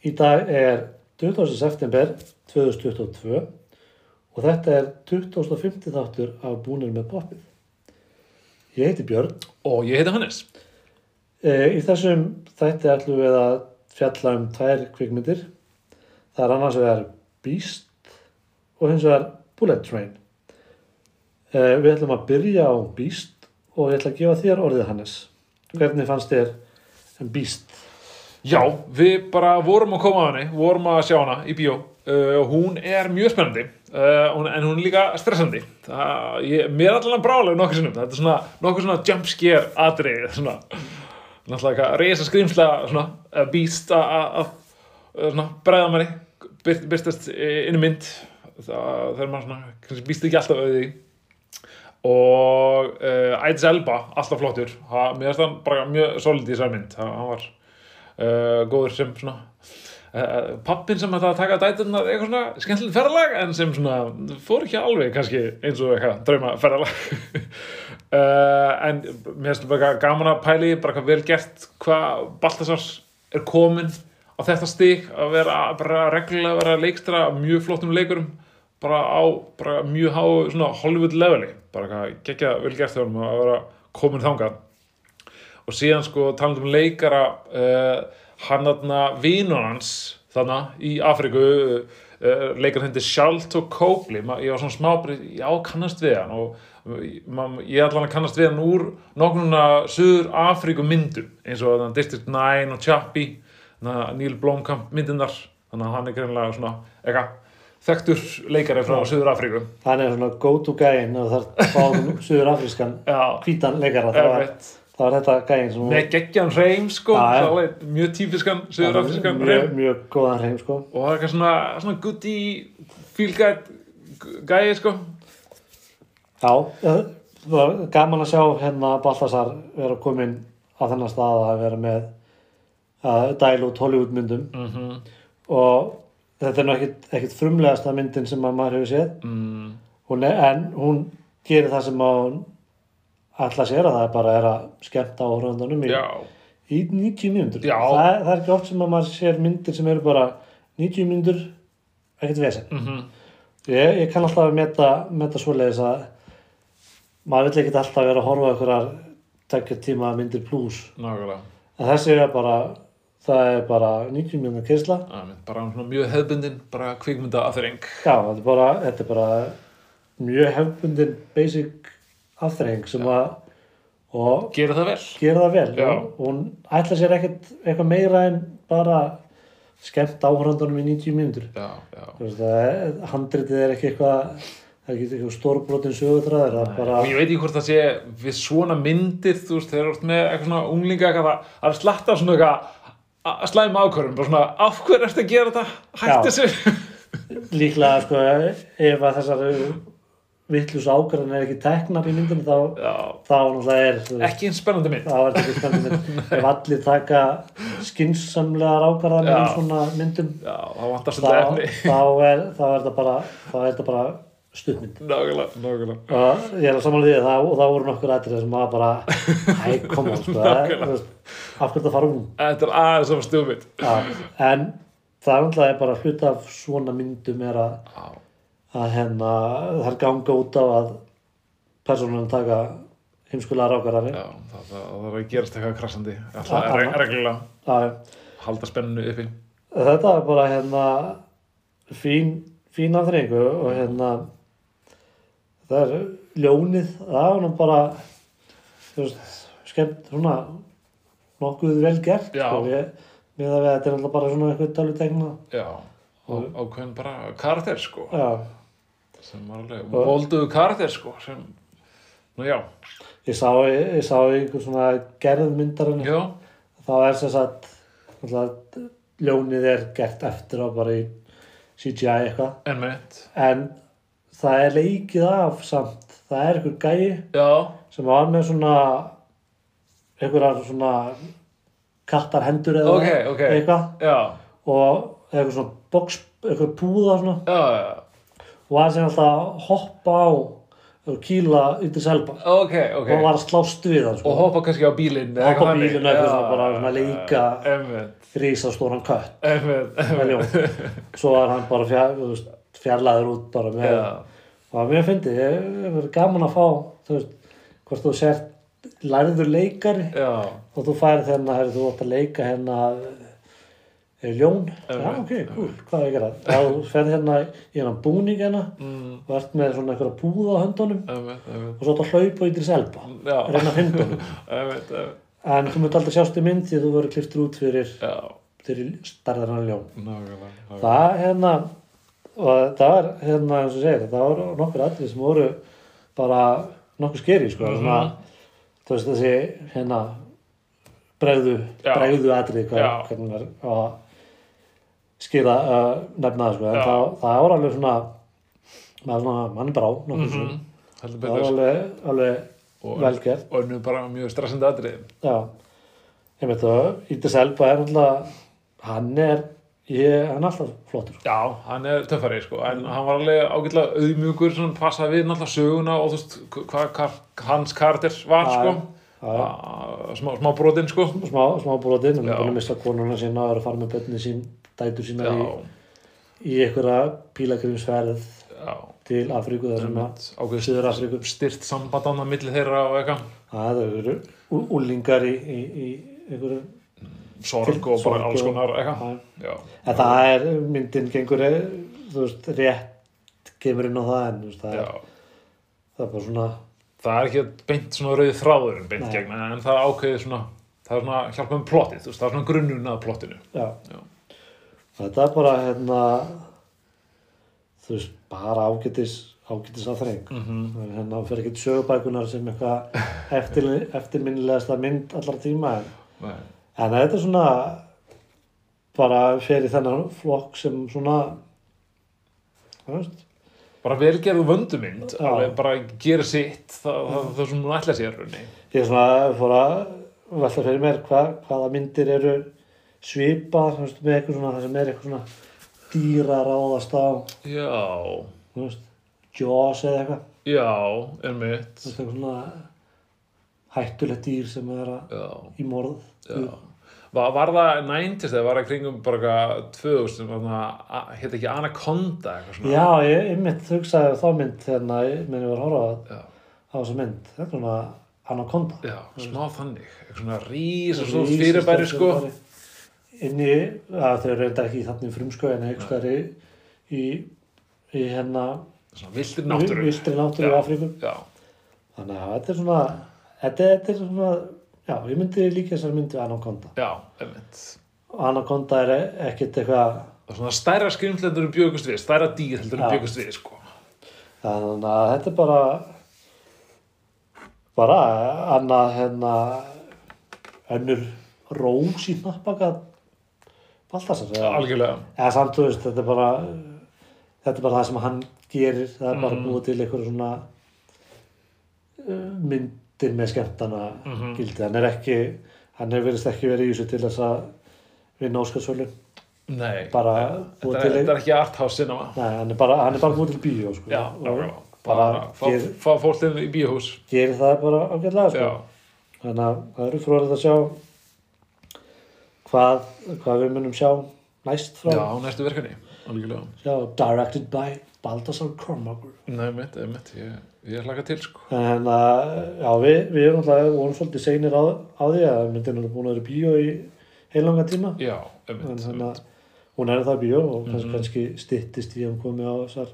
Í dag er 20. september 2022 og þetta er 25. þáttur af Búnir með poppið. Ég heiti Björn. Og ég heiti Hannes. E, í þessum þætti ætlum við að fjalla um tvær kvikmyndir. Það er annars vegar Beast og hins vegar Bullet Train. E, við ætlum að byrja á Beast og ég ætla að gefa þér orðið Hannes. Hvernig fannst þér en Beast? Já, við bara vorum að koma að henni, vorum að sjá hana í bíó. Uh, hún er mjög spennandi, uh, en hún er líka stressandi. Það, ég, mér er allan brálega nokkuð sinnum. Þetta er svona nokkuð svona jump scare atrið, svona, náttúrulega eitthvað reysa skrýmsla, svona, uh, Beast að- svona bregða manni, byrt, byrtast inn í mynd. Það, þegar maður svona, kannski býst ekki alltaf auðið í. og uh, Idris Elba, alltaf flottur ha, mér finnst hann bara mjög solid í þessari mynd Ha- hann var uh, góður sem svona uh, pappin sem ætlaði að taka dæturnar eitthvað svona skemmtilegt ferðalag en sem svona fór ekki alveg kannski eins og eitthvað drauma ferðalag uh, en mér finnst bara gaman að pæli bara hvað vel gert hvað Baltasars er komin á þetta stig að vera bara reglulega að vera leikstra mjög flottum leikurum bara á bara mjög há Hollywood leveli bara hvað geggja vel gert þegar hann að vera komin þangað og síðan sko talandi um leikara uh, hann þarna vinur hans þarna í Afriku uh, leikar hindi Shalto Copley. Ég var svona smábrið, já kannast við hann. Og ég að kannast við hann úr nokkurna Suður Afriku myndum eins og þannig District 9 og Chappie þannig Neil Blomkamp myndirnar. Þannig að hann er greinlega svona eitthvað þekktur leikari frá Suður Afriku Hann er svona go-to gæinn og það er báðum suður afrískan hvítan leikara. Það var. Það var þetta gæinn sem með geggjan reym sko, já. alveg mjög típiskan Suður-Afrískan mjög, reym mjög góðan hreim sko. og það er eitthvað svona, svona feel guide gæi sko. Já, það var gaman að sjá hérna Baltasar vera komin á þennan stað að vera með að dæla út Hollywood myndum mm -hmm. og þetta er nú ekkit frumlegasta myndin sem að maður hefur séð. Mm, hún er, en hún gerir það sem að ætla sér að það bara er að skemmta áhrifandunum í, í 90 mínútur. Það, það er ekki oft sem að maður sér myndir sem eru bara 90 mínútur ekkert vesen. Mm Ég, ég kann alltaf að meta, meta svoleiðis að maður vill ekkert alltaf vera að horfa okkur tekja tíma myndir plus. Nákvæmlega. En þessi er bara það er bara 90 mínúna kyrsla bara mjög hefðbundin bara kvikmynda aðþreng já, þetta er bara, þetta er bara mjög hefbundin basic afþreying sem að og gera það vel. gera það vel. Og hún ætla sér ekkert eitthvað meira en bara skemmt áhrifandunum í 90 mínútur. Handritið er ekki eitthvað það er ekki eitthvað stórbrotin er bara ég veit ekki hvort það sé við svona myndir, þú veist, þeir eru oft með eitthvað svona unglinga eitthvað að- að slatta svona eitthvað að slæma ákvörðum, bara svona af hverju ertu að gera þetta, hætti þessu? Líklega sko ef að þessar vittlus ákvarðan er ekki teknar í myndinu þá, þá náttúrulega er veist, ekki eins spennandi mynd. Þá er þetta ekki spennandi mynd. Ef allir taka skinsamlegar ákvarðanir í Já. svona myndum já, það þá, þá, er, þá er þetta bara þá er þetta bara stuttmynd. Nákvæmlega, nákvæmlega. Og ég er að samanlega því það, og það voru nokkur ættir sem maður bara hæ, koma sko, það, veist, af hverju það fara um þetta er aðeins stjúmið Já, en það er náttúrulega bara hluta af svona myndum er að, að hérna, er ganga út á að persónunum taka heimskulega rákarari. já, það, er að gerast eitthvað krassandi. Alltaf reg reglulega, Það, halda spenninu uppi. Þetta er bara hérna fín, fín afþreyingu og hérna það er ljónið, það er nú bara veist, skemmt svona nokkuð vel gert sko, með að þetta er alltaf bara svona eitthvað talið tegna. já, og ákveðin bara karakter sko. Já. Sem alveg, volduðu karakter sko sem, nú já. Ég sá, ég sá einhver svona gerð myndarinn já, þá er sem sagt náttúrulega, ljónið er gert eftir á bara í CGI eitthvað. En en það er leikið af samt það er einhver gæi já, sem var með svona einhverjar svona kattarhendur eða Ok, ok. eitthvað. Já, og eitthvað svona box, eitthvað púða svona. Já, já og var sem alltaf að hoppa á og kýla Idris Elba ok, ok. Og var að slást við hann og sko. hoppa kannski á bílinn eða Hoppa á eitthvað bílinn eitthvað Já, svona, bara svona leika. einmitt, risastóran kött. Svo var hann bara veist, fjarlæður út bara með Já. og mér fyndi, ég hef verið gaman að fá þú veist, hvort þú sért lærður leikari já, og þú færi þennan að þú átt að leika hérna eh, ljón? Já ok, cool, hvað er að gera þá þú ferð hérna í hérna búning hérna. Mm, og ert með svona einhverja búða á höndunum. Einmitt, einmitt. Og svo að hlaupa í Idris Elba reyna einmitt, einmitt. En þú myndi aldrei sjást í mynd því þú verður kliftur út fyrir, já, fyrir starðarnar ljón. Nákvæmlega nákvæmlega. það hérna og það var hérna eins og segir það var nokkur atrið sem voru bara nokkuð skeri sko Mhm. svona, þú veist þessi hérna bregðu, bregðu Já. hvernig er að skýra uh, nefna sko en það, það var alveg svona mann er bara á nokkuð Mhm, mm heldur það var betur alveg, alveg og, velgert og nú bara mjög stressandi atrið já, ég veit það Ítis Elba er alltaf hann er, ég, hann er alltaf flottur. Já, hann er töffari sko, en hann var alveg ágætlega auðmjúkur, svona passaði við náttúrulega söguna og þú veist hvað hva, hans karakter var Já, sko, já. Ah, smá, smá brotinn sko. smá, smá brotin, hann er búin að missa konuna sína og er að fara með bönni sín, dætur sína í, í einhverja pílagrimsferð til Afríku þar sem að Suður Afríku styrt samband á milli þeirra og eitthvað, það eru úlingar í, í, í einhverju sorg og bara alls konar en það er, myndin gengur eh, þú veist, rétt kemur inn á það en veist, það, er, það er bara svona Það er ekki beint svona rauði þráðurinn beint Nei. gegn, en það ákveðið svona, það er svona hjálpa um plottið, þú veist, það er svona grunnun að plottinu. já. Já. Þetta er bara hérna þú veist, bara ágætis ágætis aðþreng Mm -hmm. hérna fyrir ekkert sögubækunar sem eitthvað eftir, eftirminnilegasta mynd allar tíma en, en þetta er svona bara fyrir þennan flokk sem svona þú veist. Bara velgerðu vöndumynd, bara gera sitt, það, það, það sem hún ætla sér ég er svona fór að velta fyrir mér hva, hvaða myndir eru svipar þú veist, með eitthvað svona það sem er eitthvað svona dýra ráðast á Já, þú veist, Jaws eða eitthvað já, er mitt, þú veist, eitthvað svona hættulegt dýr sem er í morð já. Var, var það 90s eða var það kringum bara eitthvað 2000 sem var það, hétt ekki Anaconda eitthvað svona? Já, ég, ég mynd hugsaði þá mynd hérna, ég meni var að horfa á þessa mynd, er svona Anaconda. já, smá þannig, eitthvað svona rís og svo fyrirbæri sko. fyrirbæri. Inni, að þau reynda ekki í þannig frumsko en staðar í, í, í hérna viltir náttúru. viltri náttúru í Já. Afríku. Já, Þannig að þetta er svona, þetta, þetta er svona, já, ég myndi líka þessar myndi Anaconda. já, mitt. Og Anaconda er ekkert eitthvað, svona stærra skrimslendur um bjögust við, stærra dýr heldur um bjögust við sko. þannig að þetta er bara, bara annað hérna önnur rós í hnappaka Baltasar Algjörlega. eða samt þú veist þetta er bara þetta er bara það sem hann gerir það er bara Mhm. búið til einhverju svona uh, myndir með skemmtana Mhm. gildi hann er ekki, hann hefur verið ekki verið í þessu til þess að vinna Óskarsvölin Nei, Bara þetta, til er, þetta er ekki arthouse cinema. Nei, hann er bara, hann er bara búið til bíó sko. Já, bara Bara fá, fá fólk inn í bíóhús. gerir það bara ágætlega sko. Þannig að það eru fróðilegt að sjá hvað, hvað við munum sjá næst frá. já, næstu verkefni. Algjörlega. Sjá, directed by Baltasar Kormakur. Nei, mitt, mitt, ég, ég hlaka til sko. En að, já, við, við erum alltaf vorum svolítið seinir á, á því að myndin er búin að vera bíó í heilanga tíma. Já, En mitt, þannig að hún er það bíó og kannski, Mhm. kannski styttist í að hún komi á þessar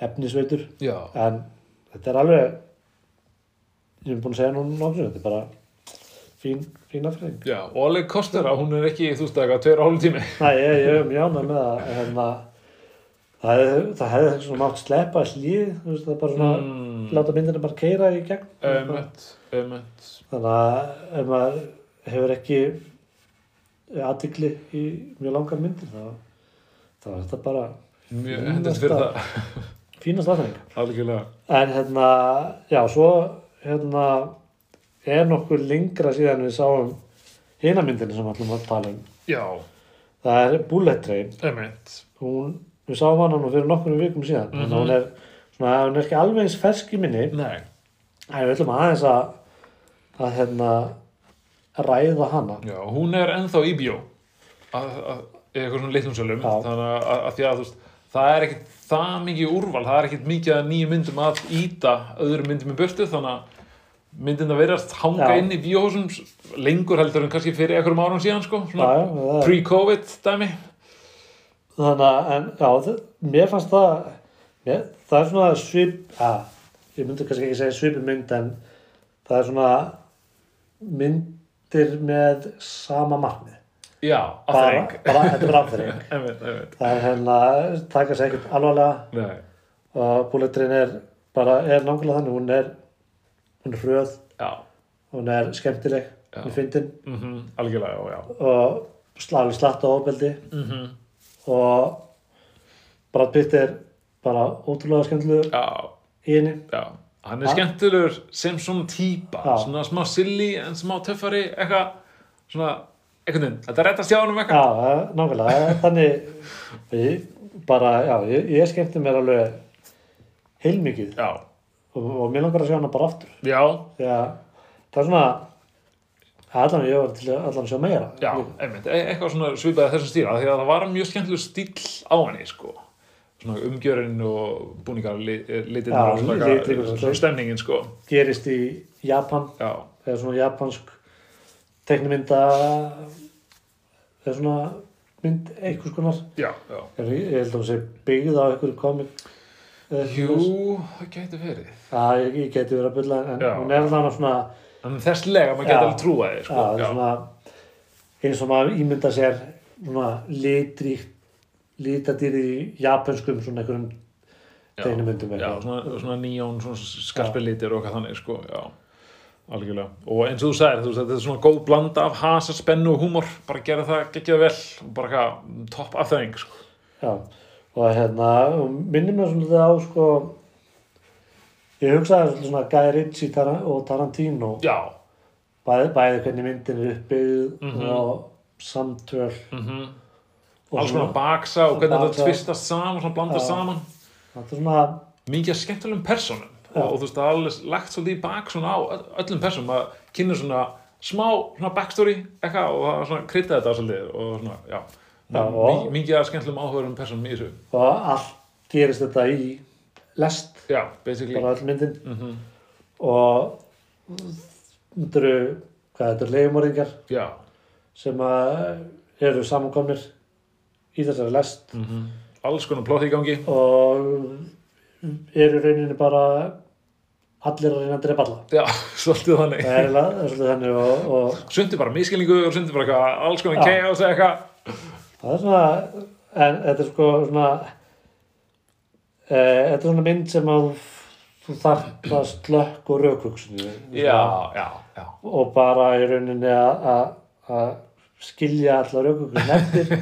efnisveitur. Já, En þetta er alveg, ég hef búin að segja nú nokkuð, þetta er bara fín, fín afhverjum. já, og alveg kostur að hún er ekki, þú veist, eitthvað, tveir og hálf tími. Nei, ég, ég er mjög ánægð með það hérna, það hefði, það hefði svona mátt sleppa hlýð, þú veist, það er bara svona Mm, láta myndina bara keira í gegn Ömmett, ömmett. þannig að ef maður hefur ekki aðtikli í mjög langar myndir þá, þá er þetta bara Mjög hendist fyrir það. fínast aðþeng Algjörlega. en hérna, já, svo hérna er nokkur lengra síðan við sáum hina myndina sem ætlum að tala um. Já, það er Bullet Train. Hún, við sáum hana nú fyrir nokkur vikum síðan mm. -hmm. hún er svona, hún er ekki alveg eins fersk í minni. Nei, en við ætlum aðeins að að hérna ræða hana. Já, hún er ennþá í í eitthvað svona litlum sölum. Já. þannig að, að, að því að þú veist það er ekkit það mikið úrval það er ekkit mikið að nýju myndum að íta öðrum myndum í burtu þannig að myndin að verðast hanga Já. inn í bíóhúsum lengur heldur en kannski fyrir einhverjum árum síðan sko, svona það pre-covid dæmi. Þannig að en, já, það, mér fannst það mér, það er svona svip að, ég myndi kannski ekki segja svipi mynd en það er svona myndir með sama markmið. Já, bara, þetta er einmitt það er hérna, taka sér ekkert alvarlega. Nei. og búletrinn er bara, er nákvæmlega þannig hún er, hún er hröð. Já, hún er skemmtileg Já. hún er fyndin. Mhm, algjörlega, já, já. Og slæði slatt á ofbeldi. Mhm, og Brad Pitt er bara ótrúlega skemmtilegur já, í henni. Já. Hann er Ha? skemmtilegur sem svona típa Já. svona smá silly en smá töffari eitthvað, svona einhvern veginn, þetta rettast hjá hann um Já, eitthvað er nákvæmlega, þannig. Ég, bara, já, ég, ég skemmti mér alveg heilmikið. Já, og, og mér langar að sjá hana bara aftur. Já, það er svona allan ég var til að sjá meira. Já, einmitt. E eitthvað svona svipaði þessum stíla því að það var mjög skemmtileg stíl á henni sko. Svona umgjörinn og búningar litirnir Já, og svona, eitthvað- stemningin sko. Gerist í Japan. Eða svona japansk teknimynda eða svona mynd einhvers konar. Já, já. Ég, held að hún sé byggð á einhverju komik jú, það gæti verið Já, ég, ég geti verið að bylla en Já. hún er þannig svona en þess lega, maður Já. alveg trúa þig Já, sko. það er svona eins og maður ímynda sér svona litríkt litadýri í japanskum svona einhverjum Já, teiknumyndum já, svona, svona neon, svona skarpi litir og eitthvað þannig, sko, já, algjörlega. Og eins og þú sagðir, þú veist, þetta er svona góð blanda af hasa, spennu og húmor, bara gera það geggjað vel og bara eitthvað topp afþæðing, sko. Já, og hérna og minnir mér svona á sko ég hugsaði svolítið svona Guy Ritchie Tar og Tarantino Já, bæði, bæði hvernig myndin er uppbyggð Mhm. og samtöl mm og alls konar baksa og hvernig Baksa. þetta tvistast saman, svona blandast Já. saman. þetta er svona Mikið skemmtilegum personum Já. og, og þú veist, það er alveg lagt svolítið í bak svona á öll- öllum personum að kynna svona smá svona backstory eitthvað og það svona krydda þetta svolítið og svona, Já, og- mikið, af skemmtilegum áhugurum personum í þessu. og allt gerist þetta í lest Já, basically. bara all myndin Mm og þetta eru hvað þetta eru leigumorðingar Já, sem að eru samankomnir í þessari lest mm alls konar plott í gangi. og eru rauninni bara allir að reyna að drepa alla Já, svolítið þannig. er svolítið þannig og, og Sundi bara miskilningu og sundi bara alls konar Já. chaos eða eitthvað. Það er svona en þetta er sko svona e, þetta er svona mynd sem að þú þarft að slökk og já. og bara í rauninni að- að að skilja allar raukvöksun eftir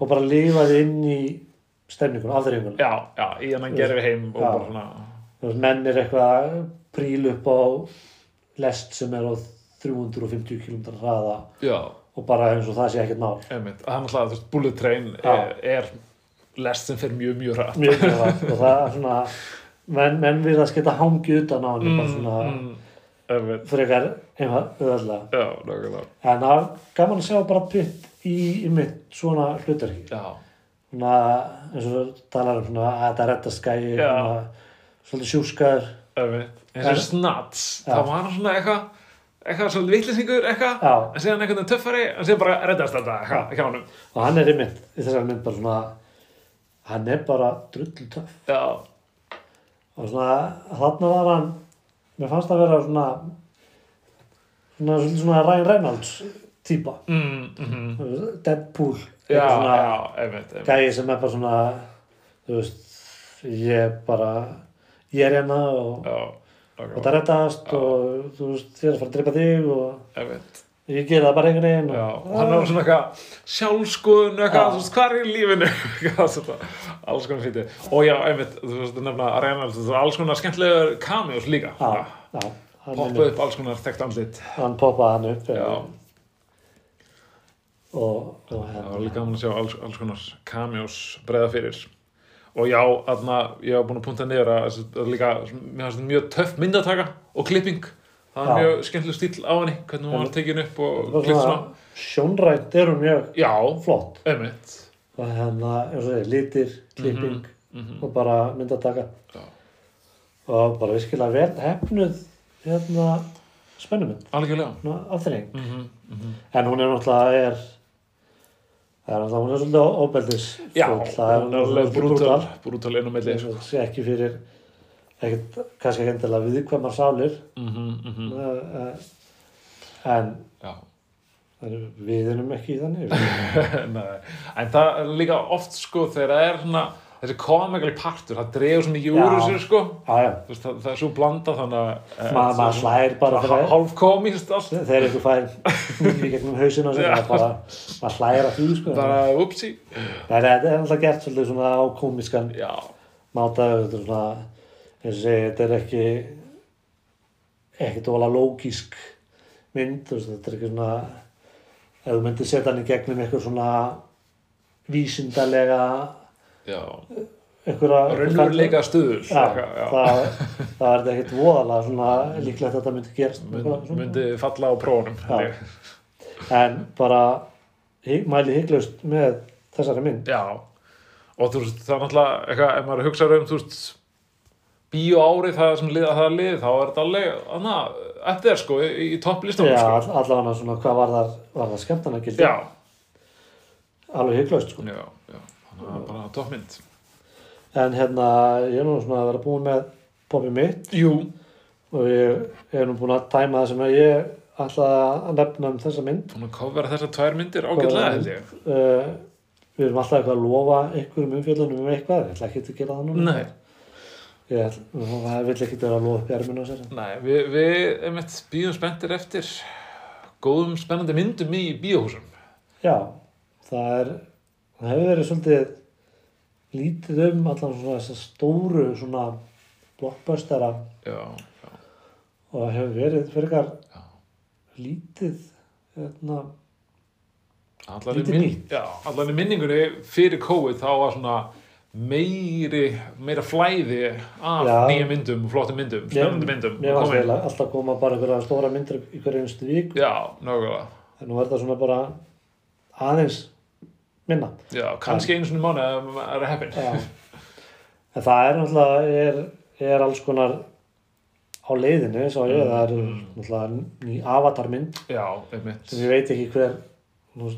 og bara lifa þið inn í stemningunum, afþreyingunum Já, já, í hennan gerfi heim og Já. bara svona, menn er eitthvað að príla upp á lest sem er á 350 km hraða já, og bara eins og það sé ekkert mál. Einmitt. Það er náttúrulega, þú veist, bullet train er, er lest sem fer mjög, mjög rætt. mjög mjög hratt. Og það er svona menn, menn við að sketa hangið utan á hann bara svona mm, frekar einhvað öðvöldlega Já, nákvæmlega. en það er gaman að sjá bara pitt í, í mitt svona hlutverki. Já, svona eins og talar um svona að þetta er rettast skæi Já. svona, svolítið sjúskaður einmitt. Eins og snats, það var svona eitthvað, eitthvað svona vitlýsingur, eitthvað, en síðan einhvern veginn töffari, en síðan bara reddast þetta, eitthvað, hjá honum. og hann er einmitt í þessari mynd bara svona hann er bara drullu töff. Já, og svona þarna var hann mér fannst það vera svona svona, svona, Ryan Reynolds típa. Mm, mm Deadpool já, já, einmitt, einmitt. gæi sem er bara svona þú veist ég bara ég er hérna og, Já, og það rettast og þú veist er að fara að drepa þig og ég gera það bara einhvern veginn og, hann er svona eitthvað sjálfskoðun eitthvað, þú veist, hvað er í lífinu? Alls konar fítið og já, einmitt, þú veist, nefna að reyna alls konar skemmtilegur cameos líka. Poppa upp alls konar þekkt andlit. Hann poppaði hann upp og, og það var hérna líka gaman að sjá alls, alls konar cameos breiða fyrir og já, þarna, ég hef búin að punta niður að líka, mér finnst þetta mjög töff myndataka og klipping. Það er mjög skemmtileg stíl á henni hvernig hún var tekin upp og Bara klippt svona, sjónrænt eru mjög já, flott. einmitt. Og hérna, eins og þeir, litir, klipping mhm. og bara myndataka Já. og bara virkilega vel hefnuð hérna svona afþreying. Mm -hmm. en hún er náttúrulega er það er er svolítið óbeldis já, það er alveg brútal brútal. eins og sé ekki fyrir ekkert, kannski ekki endilega viðkvæmar sálir. Mhm, mhm. uh, en já. við erum ekki í þannig en það er líka oft sko þegar það er svona þessi komikali partur, það dregur svo mikið úr þessu sko. Já, já, veist, það, það er svo blanda þannig að eh, Ma, maður slær bara það hálf komist allt. Þegar ykkur fær í gegnum það bara, maður hlæra því sko. Bara upsi þetta er alltaf gert svolítið svona á komiskan já, máta þetta er svona, þetta er ekki ekkert óla lógísk mynd, þetta er ekki svona ef þú myndir setja hann í gegnum eitthvað svona eitthvað raunveruleika stuður það, það er ekkert voðalega svona líklegt að þetta myndi gerast Mynd, myndi falla á ég. en bara mæli hygglust með þessari mynd. Já, og þú veist það er náttúrulega eitthvað, ef maður hugsa um þú veist bíó árið það sem liða það lið þá er þetta alveg, þannig að eftir sko í, í topplistunum Já, sko. all, allavega svona hvað var það, var það skemmtana gildi já, alveg hygglust sko. já, já, þannig að bara toppmynd. En hérna ég er nú svona að vera búin með poppi mitt. Jú, og ég er nú búin að tæma það sem að ég ætla að nefna um þessa mynd. Hún er kofverða þessar tvær myndir ágætlega held ég. Uh, við erum alltaf eitthvað að lofa einhverjum umfjöldunum um eitthvað. Ég ætla ekki að gera það núna. Nei, ég það vil ekki vera að lofa upp í erminu á sér. Nei, við, við býðum spenntir eftir góðum spennandi myndum í bíóhúsum. Já, það er það hefur verið svolítið lítið um allan svona þessa stóru svona já, og það hefur verið fyrir já. lítið hérna, allan í, í minningunni fyrir COVID þá var svona meiri meira flæði af Já. nýja myndum, flottum myndum, spennandi myndum eiginlega alltaf koma bara einhverja stóra myndir í hverju einstu vík Já, nákvæmlega. En nú er það svona bara aðeins minna. Já, kannski einu svona mánu ef maður er heppin Já. en það er náttúrulega er, er alls konar á leiðinu svo ég, það er Mm. náttúrulega ný avatarmynd. Já, einmitt. Sem ég veit ekki hver nú,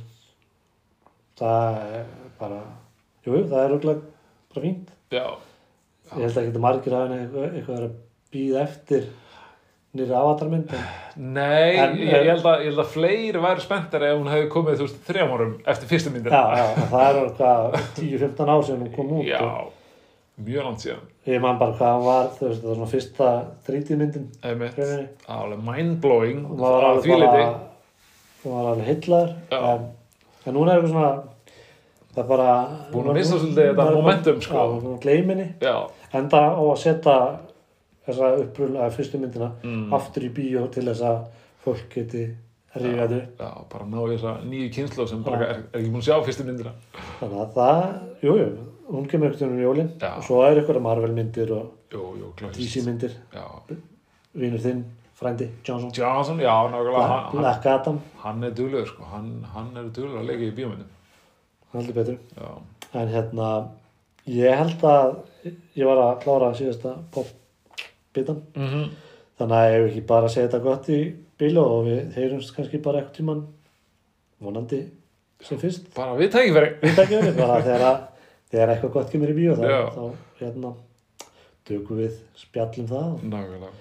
það er bara jú, það er auðvitað bara fínt. Já, ég held ekki að margir eitthvað, eitthvað er að býða eftir nýri avatarmynd nei, En- ég, ég, held að, ég held að fleiri væri spenntar ef hún hefði komið, þú veist, þrjám árum eftir fyrstu myndin já, já, það er hvað 10-15 ár sem hún kom út Já, og mjög langt síðan. Ég man bara hvað hann var þú veist, það var svona fyrsta 3D myndin alveg mindblowing hún var alveg heillar Já. en, en núna er eitthvað svona það er bara Búin að missa svolítið þetta momentum, sko. Já, enda á að setja þessa upprúlega fyrstu myndina mm. aftur í bíó til þess að fólk geti rífað upp. já, bara ná í þessa nýju kynslu sem bara er, er ekki búin að sjá fyrstu myndina. Þannig að það, jú, jú, hún kemur ekkert um jólin. Já. og svo er eitthvað Marvel myndir og Jú, jú, DC myndir. Já, vinur þinn, frændi, Johnson. Johnson, já, nákvæmlega. Black, Adam, hann er duglegur, sko. Hann, hann er duglegur að leika í bíómyndum. Heldur betur. Já, en hérna ég held að ég var að klára síðasta pop-bitan mm þannig að ég hef ekki bara segja þetta gott í bílu og við heyrumst kannski bara eitthvað tíman vonandi sem fyrst. Bara við við bara þegar, þegar eitthvað gott kemur í bíó þá, þá hérna tökum við spjallum það. Nákvæmlega.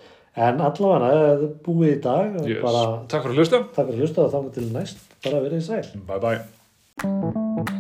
En allavega það er búið í dag. Yes. bara Takk fyrir að hlusta. Takk fyrir að hlusta og þá til næst. Bara verið sæl. Bye bye